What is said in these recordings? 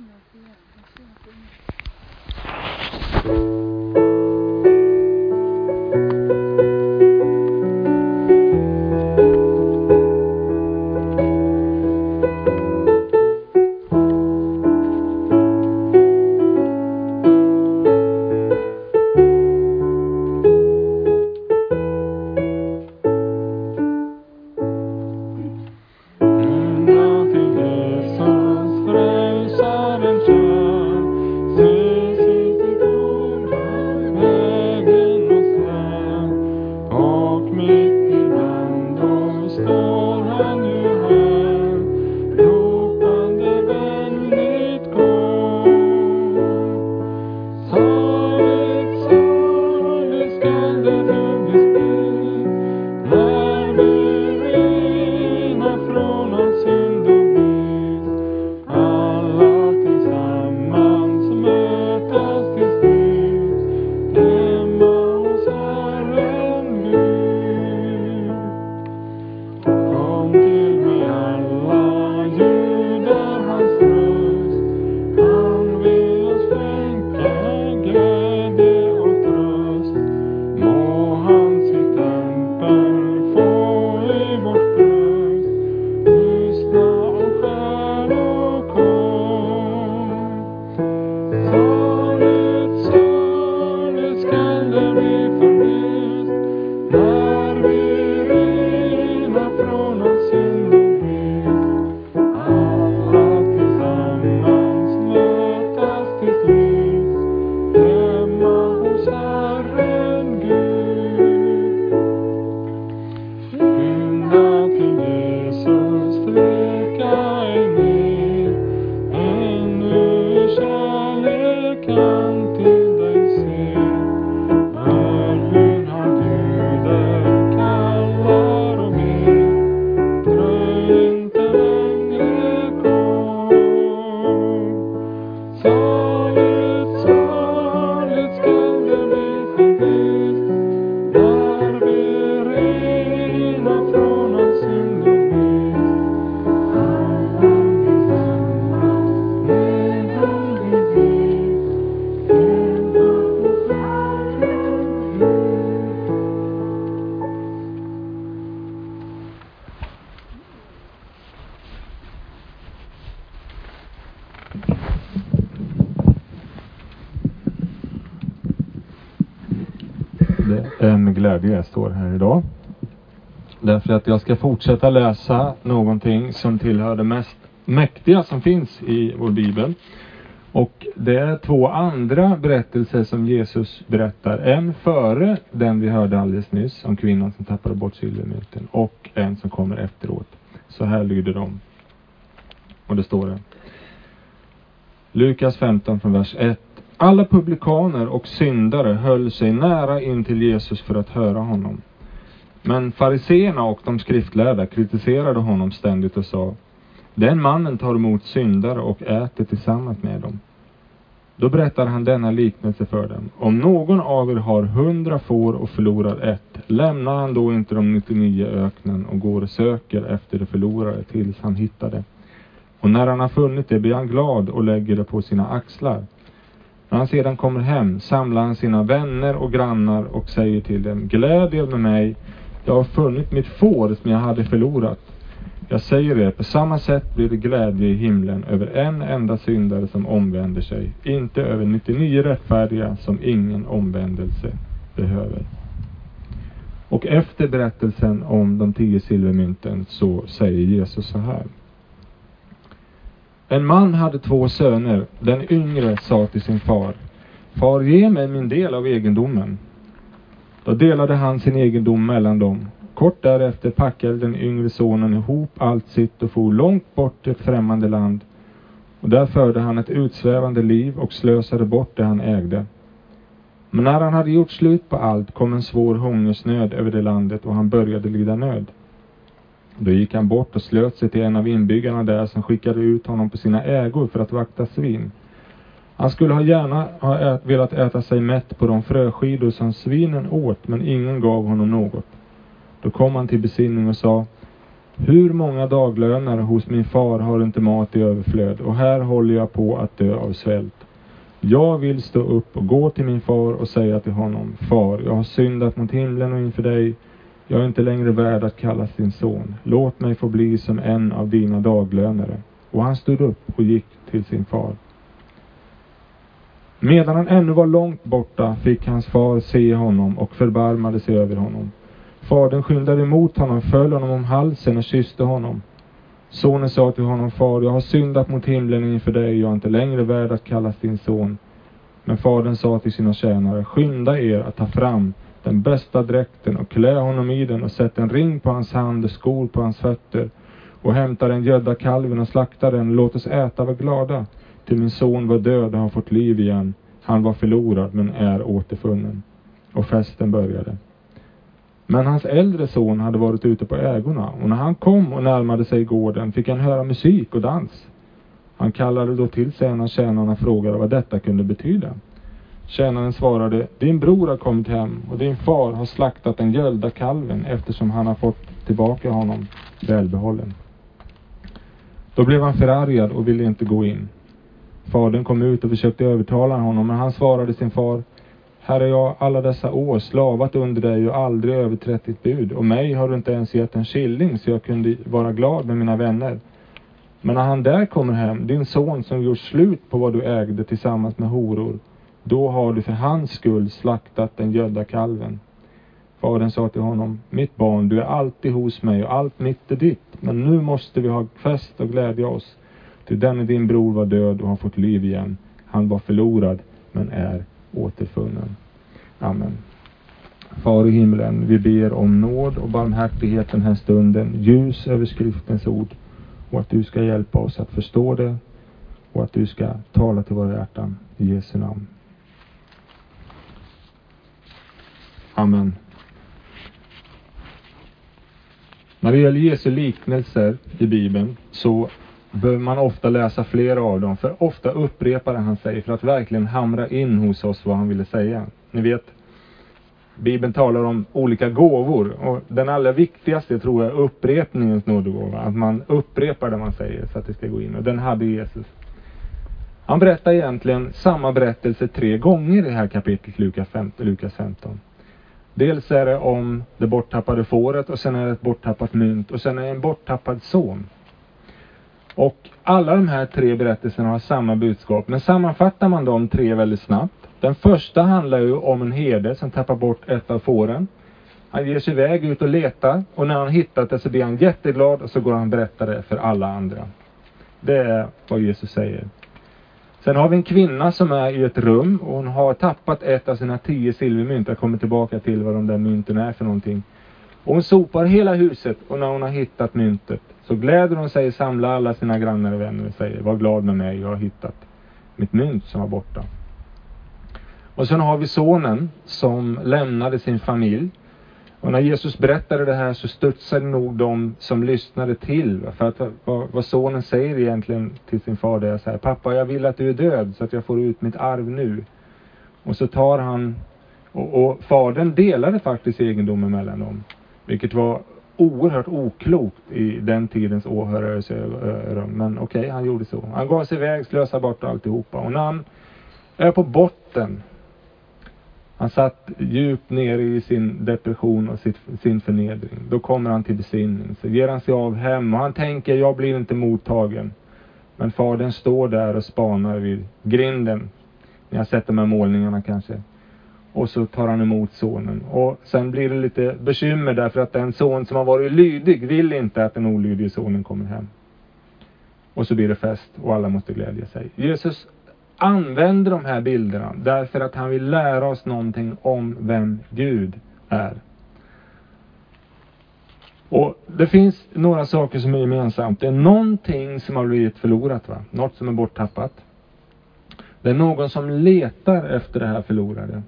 幸福呀，很幸福。Glädje jag står här idag. Därför att jag ska fortsätta läsa någonting som tillhör det mest mäktiga som finns i vår bibel. Och det är två andra berättelser som Jesus berättar. En före den vi hörde alldeles nyss om kvinnan som tappade bort silvermynten och en som kommer efteråt. Så här lyder de. Och det står det. Lukas 15 från vers 1. Alla publikaner och syndare höll sig nära in till Jesus för att höra honom. Men fariseerna och de skriftlärda kritiserade honom ständigt och sa Den mannen tar emot syndare och äter tillsammans med dem. Då berättar han denna liknelse för dem. Om någon av er har hundra får och förlorar ett, lämnar han då inte de 99 öknen och går och söker efter det förlorade tills han hittar det. Och när han har funnit det blir han glad och lägger det på sina axlar. När han sedan kommer hem samlar han sina vänner och grannar och säger till dem, gläd er med mig, jag har funnit mitt får som jag hade förlorat. Jag säger er, på samma sätt blir det glädje i himlen över en enda syndare som omvänder sig, inte över 99 rättfärdiga som ingen omvändelse behöver. Och efter berättelsen om de tio silvermynten så säger Jesus så här. En man hade två söner. Den yngre sa till sin far, Far, ge mig min del av egendomen. Då delade han sin egendom mellan dem. Kort därefter packade den yngre sonen ihop allt sitt och for långt bort till ett främmande land. Och där förde han ett utsvävande liv och slösade bort det han ägde. Men när han hade gjort slut på allt kom en svår hungersnöd över det landet och han började lida nöd. Då gick han bort och slöt sig till en av inbyggarna där som skickade ut honom på sina ägor för att vakta svin. Han skulle ha gärna ha ät, velat äta sig mätt på de fröskidor som svinen åt, men ingen gav honom något. Då kom han till besinning och sa, Hur många daglönare hos min far har inte mat i överflöd och här håller jag på att dö av svält. Jag vill stå upp och gå till min far och säga till honom, Far, jag har syndat mot himlen och inför dig. Jag är inte längre värd att kallas din son. Låt mig få bli som en av dina daglönare. Och han stod upp och gick till sin far. Medan han ännu var långt borta fick hans far se honom och förbarmade sig över honom. Fadern skyndade emot honom, föll honom om halsen och kysste honom. Sonen sa till honom, Far, jag har syndat mot himlen inför dig, jag är inte längre värd att kallas din son. Men fadern sa till sina tjänare, skynda er att ta fram den bästa dräkten och klä honom i den och sätt en ring på hans hand och skor på hans fötter och hämta den gödda kalven och slakta den och låt oss äta och vara glada. Till min son var död och har fått liv igen. Han var förlorad men är återfunnen. Och festen började. Men hans äldre son hade varit ute på ägorna och när han kom och närmade sig gården fick han höra musik och dans. Han kallade då till sig en av tjänarna och frågade vad detta kunde betyda. Tjänaren svarade, din bror har kommit hem och din far har slaktat den gölda kalven eftersom han har fått tillbaka honom välbehållen. Då blev han förargad och ville inte gå in. Fadern kom ut och försökte övertala honom, men han svarade sin far, här har jag alla dessa år slavat under dig och aldrig överträtt ditt bud. Och mig har du inte ens gett en skilling så jag kunde vara glad med mina vänner. Men när han där kommer hem, din son som gjort slut på vad du ägde tillsammans med horor, då har du för hans skull slaktat den gödda kalven. Fadern sa till honom, mitt barn, du är alltid hos mig och allt mitt är ditt. Men nu måste vi ha fest och glädja oss. Till denne din bror var död och har fått liv igen. Han var förlorad, men är återfunnen. Amen. Far i himlen, vi ber om nåd och barmhärtighet den här stunden, ljus över skriftens ord och att du ska hjälpa oss att förstå det och att du ska tala till våra hjärtan. I Jesu namn. Amen. När det gäller Jesu liknelser i Bibeln så behöver man ofta läsa flera av dem, för ofta upprepar han sig för att verkligen hamra in hos oss vad han ville säga. Ni vet, Bibeln talar om olika gåvor och den allra viktigaste tror jag är upprepningens nådegåva. Att man upprepar det man säger så att det ska gå in och den hade Jesus. Han berättar egentligen samma berättelse tre gånger i det här kapitlet Lukas 15. Dels är det om det borttappade fåret och sen är det ett borttappat mynt och sen är det en borttappad son. Och alla de här tre berättelserna har samma budskap. Men sammanfattar man de tre väldigt snabbt. Den första handlar ju om en herde som tappar bort ett av fåren. Han ger sig iväg ut och letar och när han hittat det så blir han jätteglad och så går han och berättar det för alla andra. Det är vad Jesus säger. Sen har vi en kvinna som är i ett rum och hon har tappat ett av sina tio silvermynt. Jag kommer tillbaka till vad de där mynten är för någonting. Och hon sopar hela huset och när hon har hittat myntet så gläder hon sig, samlar alla sina grannar och vänner och säger var glad med mig, jag har hittat mitt mynt som var borta. Och sen har vi sonen som lämnade sin familj. Och när Jesus berättade det här så studsade nog de som lyssnade till. För att vad, vad sonen säger egentligen till sin far det är så här, pappa jag vill att du är död så att jag får ut mitt arv nu. Och så tar han, och, och fadern delade faktiskt egendomen mellan dem. Vilket var oerhört oklokt i den tidens åhörares öron. Men okej, okay, han gjorde så. Han gav sig iväg, slösade bort alltihopa. Och när han är på botten, han satt djupt nere i sin depression och sitt, sin förnedring. Då kommer han till besinning. Så ger han sig av hem och han tänker, jag blir inte mottagen. Men fadern står där och spanar vid grinden. Ni har sett de här målningarna kanske. Och så tar han emot sonen. Och sen blir det lite bekymmer därför att den son som har varit lydig vill inte att den olydige sonen kommer hem. Och så blir det fest och alla måste glädja sig. Jesus använder de här bilderna därför att han vill lära oss någonting om vem Gud är. Och Det finns några saker som är gemensamt. Det är någonting som har blivit förlorat, va? något som är borttappat. Det är någon som letar efter det här förlorade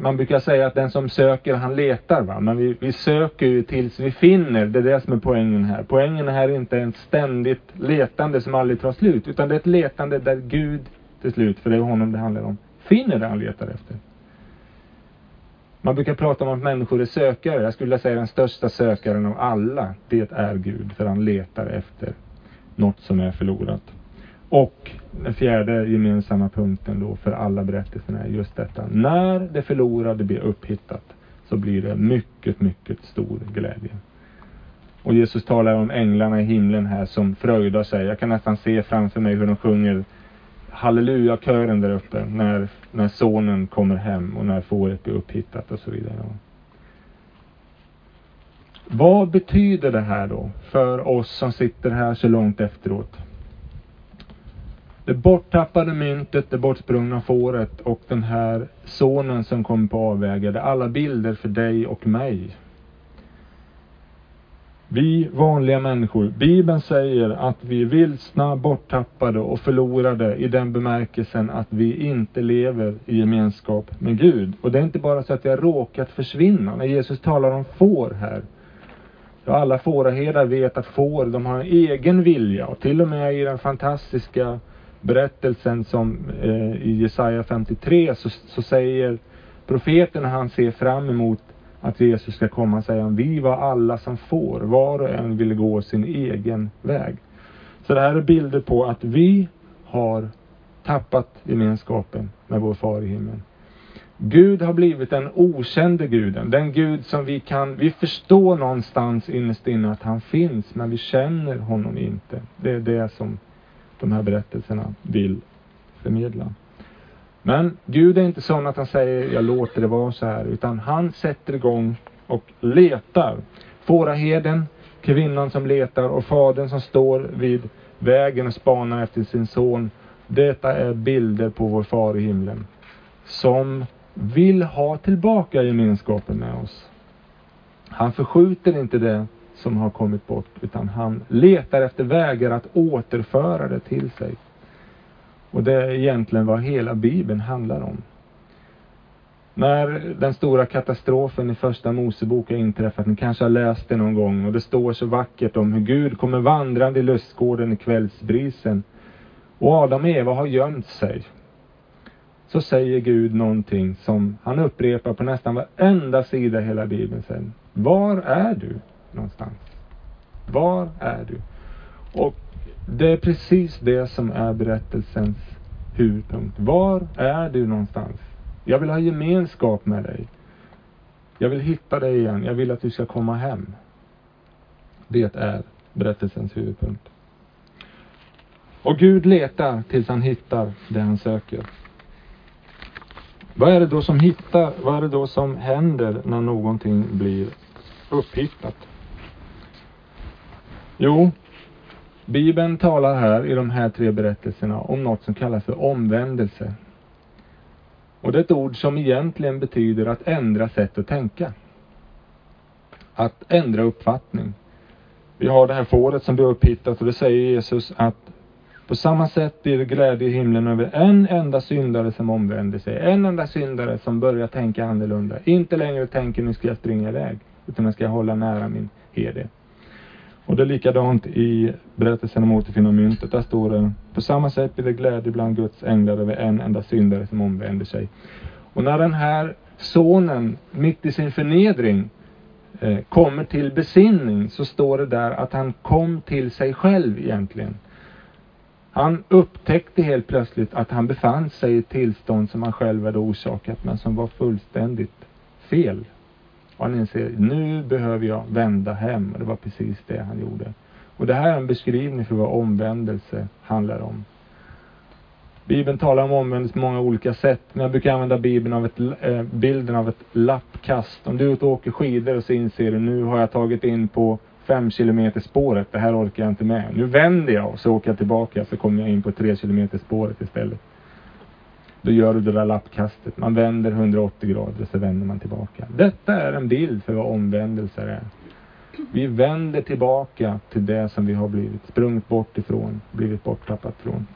man brukar säga att den som söker han letar va, men vi, vi söker ju tills vi finner. Det är det som är poängen här. Poängen här är inte ett ständigt letande som aldrig tar slut, utan det är ett letande där Gud till slut, för det är honom det handlar om, finner det han letar efter. Man brukar prata om att människor är sökare. Jag skulle vilja säga den största sökaren av alla, det är Gud. För han letar efter något som är förlorat. Och den fjärde gemensamma punkten då för alla berättelserna är just detta. När det förlorade blir upphittat så blir det mycket, mycket stor glädje. Och Jesus talar om änglarna i himlen här som fröjdar sig. Jag kan nästan se framför mig hur de sjunger halleluja-kören där uppe när, när sonen kommer hem och när fåret blir upphittat och så vidare. Vad betyder det här då för oss som sitter här så långt efteråt? Det borttappade myntet, det bortsprungna fåret och den här sonen som kom på avvägar. Det är alla bilder för dig och mig. Vi vanliga människor, Bibeln säger att vi är vilsna, borttappade och förlorade i den bemärkelsen att vi inte lever i gemenskap med Gud. Och det är inte bara så att jag råkat försvinna. När Jesus talar om får här, då alla fåraherdar vet att får, de har en egen vilja och till och med i den fantastiska berättelsen som eh, i Jesaja 53 så, så säger profeten när han ser fram emot att Jesus ska komma, säger han, vi var alla som får, var och en ville gå sin egen väg. Så det här är bilder på att vi har tappat gemenskapen med vår far i himlen. Gud har blivit den okände guden, den Gud som vi kan, vi förstår någonstans innerst inne att han finns, men vi känner honom inte. Det är det som de här berättelserna vill förmedla. Men Gud är inte sån att han säger, jag låter det vara så här, utan han sätter igång och letar. Fåraherden, kvinnan som letar och fadern som står vid vägen och spanar efter sin son. Detta är bilder på vår far i himlen. Som vill ha tillbaka gemenskapen med oss. Han förskjuter inte det som har kommit bort, utan han letar efter vägar att återföra det till sig. Och det är egentligen vad hela Bibeln handlar om. När den stora katastrofen i första Mosebok har inträffat, ni kanske har läst det någon gång, och det står så vackert om hur Gud kommer vandrande i lustgården i kvällsbrisen. Och Adam och Eva har gömt sig. Så säger Gud någonting som han upprepar på nästan varenda sida i hela Bibeln sen. Var är du någonstans? Var är du? Och det är precis det som är berättelsens huvudpunkt. Var är du någonstans? Jag vill ha gemenskap med dig. Jag vill hitta dig igen. Jag vill att du ska komma hem. Det är berättelsens huvudpunkt. Och Gud letar tills han hittar det han söker. Vad är det då som hittar, vad är det då som händer när någonting blir upphittat? Jo, Bibeln talar här i de här tre berättelserna om något som kallas för omvändelse. Och det är ett ord som egentligen betyder att ändra sätt att tänka. Att ändra uppfattning. Vi har det här fåret som blir upphittat och det säger Jesus att på samma sätt blir det glädje i himlen över en enda syndare som omvänder sig. En enda syndare som börjar tänka annorlunda. Inte längre tänker nu ska jag springa iväg, utan nu ska jag hålla nära min herde. Och det är likadant i berättelsen om återfinna myntet. Där står det, på samma sätt blir det glädje bland Guds änglar över en enda syndare som omvänder sig. Och när den här sonen, mitt i sin förnedring, eh, kommer till besinning, så står det där att han kom till sig själv egentligen. Han upptäckte helt plötsligt att han befann sig i ett tillstånd som han själv hade orsakat, men som var fullständigt fel. Och han inser, nu behöver jag vända hem. Och det var precis det han gjorde. Och det här är en beskrivning för vad omvändelse handlar om. Bibeln talar om omvändelse på många olika sätt, men jag brukar använda Bibeln av ett, eh, bilden av ett lappkast. Om du är ute och åker skidor och så inser du, nu har jag tagit in på fem kilometer spåret, det här orkar jag inte med. Nu vänder jag och så åker jag tillbaka, så kommer jag in på tre kilometer spåret istället. Då gör du det där lappkastet. Man vänder 180 grader och så vänder man tillbaka. Detta är en bild för vad omvändelser är. Vi vänder tillbaka till det som vi har blivit sprungit bort ifrån, blivit borttappat från.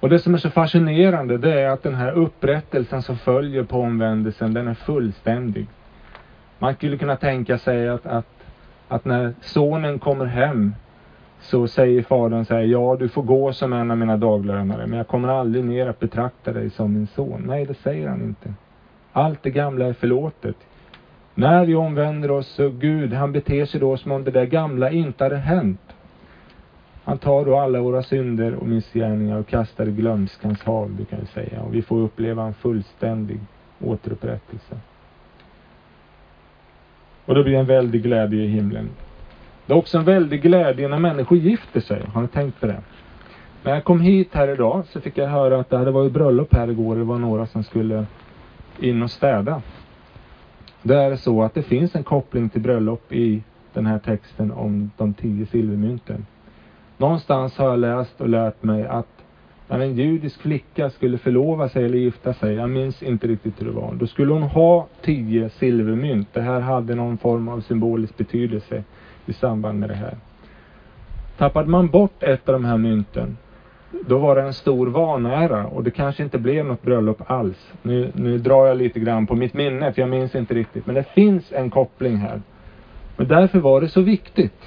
Och det som är så fascinerande det är att den här upprättelsen som följer på omvändelsen, den är fullständig. Man skulle kunna tänka sig att, att, att när sonen kommer hem så säger fadern så här, ja du får gå som en av mina daglönare, men jag kommer aldrig mer att betrakta dig som min son. Nej, det säger han inte. Allt det gamla är förlåtet. När vi omvänder oss så Gud, han beter sig då som om det där gamla inte hade hänt. Han tar då alla våra synder och missgärningar och kastar i glömskans hav, du kan säga. Och vi får uppleva en fullständig återupprättelse. Och då blir en väldig glädje i himlen. Det är också en väldig glädje när människor gifter sig. Har ni tänkt på det? När jag kom hit här idag så fick jag höra att det hade varit bröllop här igår. Det var några som skulle in och städa. Det är så att det finns en koppling till bröllop i den här texten om de tio silvermynten. Någonstans har jag läst och lärt mig att när en judisk flicka skulle förlova sig eller gifta sig, jag minns inte riktigt hur det var, då skulle hon ha tio silvermynt. Det här hade någon form av symbolisk betydelse i samband med det här. Tappade man bort ett av de här mynten, då var det en stor vanära och det kanske inte blev något bröllop alls. Nu, nu drar jag lite grann på mitt minne, för jag minns inte riktigt. Men det finns en koppling här. Men därför var det så viktigt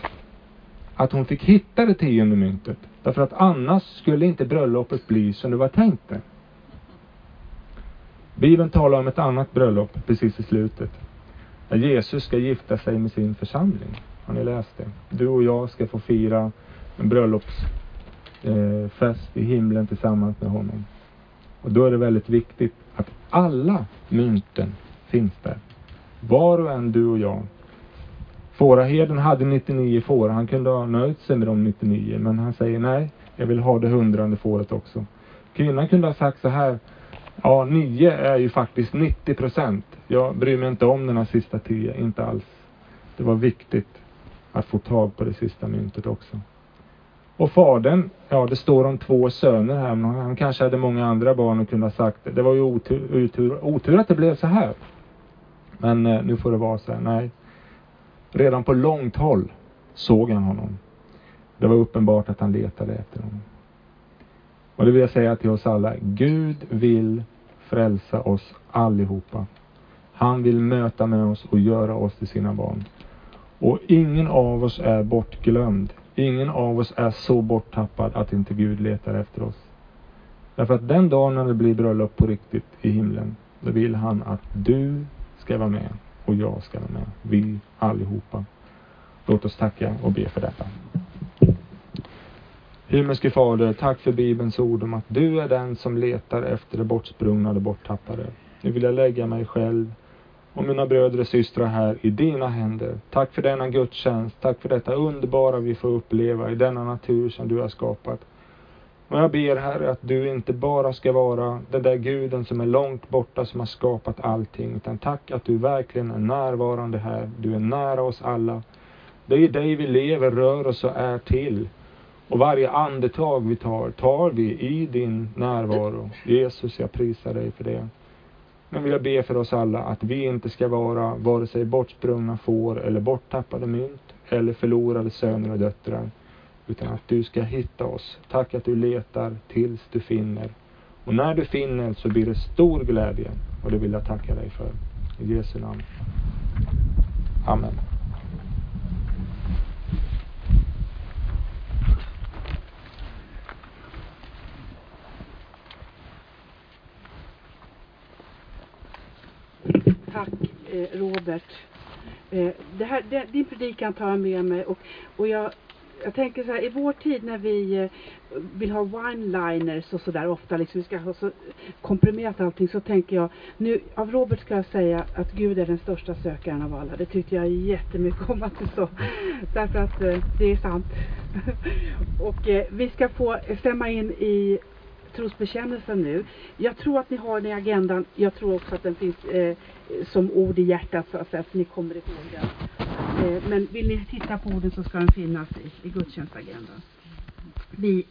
att hon fick hitta det tionde myntet. Därför att annars skulle inte bröllopet bli som det var tänkt det. Bibeln talar om ett annat bröllop precis i slutet. När Jesus ska gifta sig med sin församling. Har ni läst det? Du och jag ska få fira en bröllopsfest eh, i himlen tillsammans med honom. Och då är det väldigt viktigt att alla mynten finns där. Var och en, du och jag, Fåraherden hade 99 får. Han kunde ha nöjt sig med de 99. Men han säger nej, jag vill ha det hundrande fåret också. Kvinnan kunde ha sagt så här. Ja, 9 är ju faktiskt 90 procent. Jag bryr mig inte om den här sista 10, inte alls. Det var viktigt att få tag på det sista myntet också. Och fadern, ja det står om två söner här, men han kanske hade många andra barn och kunde ha sagt det. Det var ju otur, otur, otur att det blev så här. Men eh, nu får det vara så här. Nej, Redan på långt håll såg han honom. Det var uppenbart att han letade efter honom. Och det vill jag säga till oss alla. Gud vill frälsa oss allihopa. Han vill möta med oss och göra oss till sina barn. Och ingen av oss är bortglömd. Ingen av oss är så borttappad att inte Gud letar efter oss. Därför att den dagen när det blir bröllop på riktigt i himlen, då vill han att du ska vara med och jag ska vara med. Vi allihopa. Låt oss tacka och be för detta. Himmelske Fader, tack för Bibelns ord om att du är den som letar efter det bortsprungna och det borttappade. Nu vill jag lägga mig själv och mina bröder och systrar här i dina händer. Tack för denna gudstjänst. Tack för detta underbara vi får uppleva i denna natur som du har skapat. Och jag ber Herre att du inte bara ska vara den där guden som är långt borta som har skapat allting, utan tack att du verkligen är närvarande här. Du är nära oss alla. Det är i dig vi lever, rör oss och är till. Och varje andetag vi tar, tar vi i din närvaro. Jesus, jag prisar dig för det. Men vill jag be för oss alla att vi inte ska vara vare sig bortsprungna får eller borttappade mynt eller förlorade söner och döttrar utan att du ska hitta oss. Tack att du letar tills du finner. Och när du finner så blir det stor glädje och det vill jag tacka dig för. I Jesu namn. Amen. Tack eh, Robert. Eh, det här, det, din predikan tar jag med mig och, och jag jag tänker så här, i vår tid när vi eh, vill ha one-liners och sådär ofta, liksom vi ska ha så komprimerat allting, så tänker jag, nu av Robert ska jag säga att Gud är den största sökaren av alla. Det tyckte jag jättemycket om att du sa, därför att eh, det är sant. och eh, vi ska få stämma in i trosbekännelsen nu. Jag tror att ni har den i agendan. Jag tror också att den finns eh, som ord i hjärtat så att, säga, att ni kommer ihåg den. Eh, men vill ni titta på orden så ska de finnas i, i gudstjänstagendan. Vi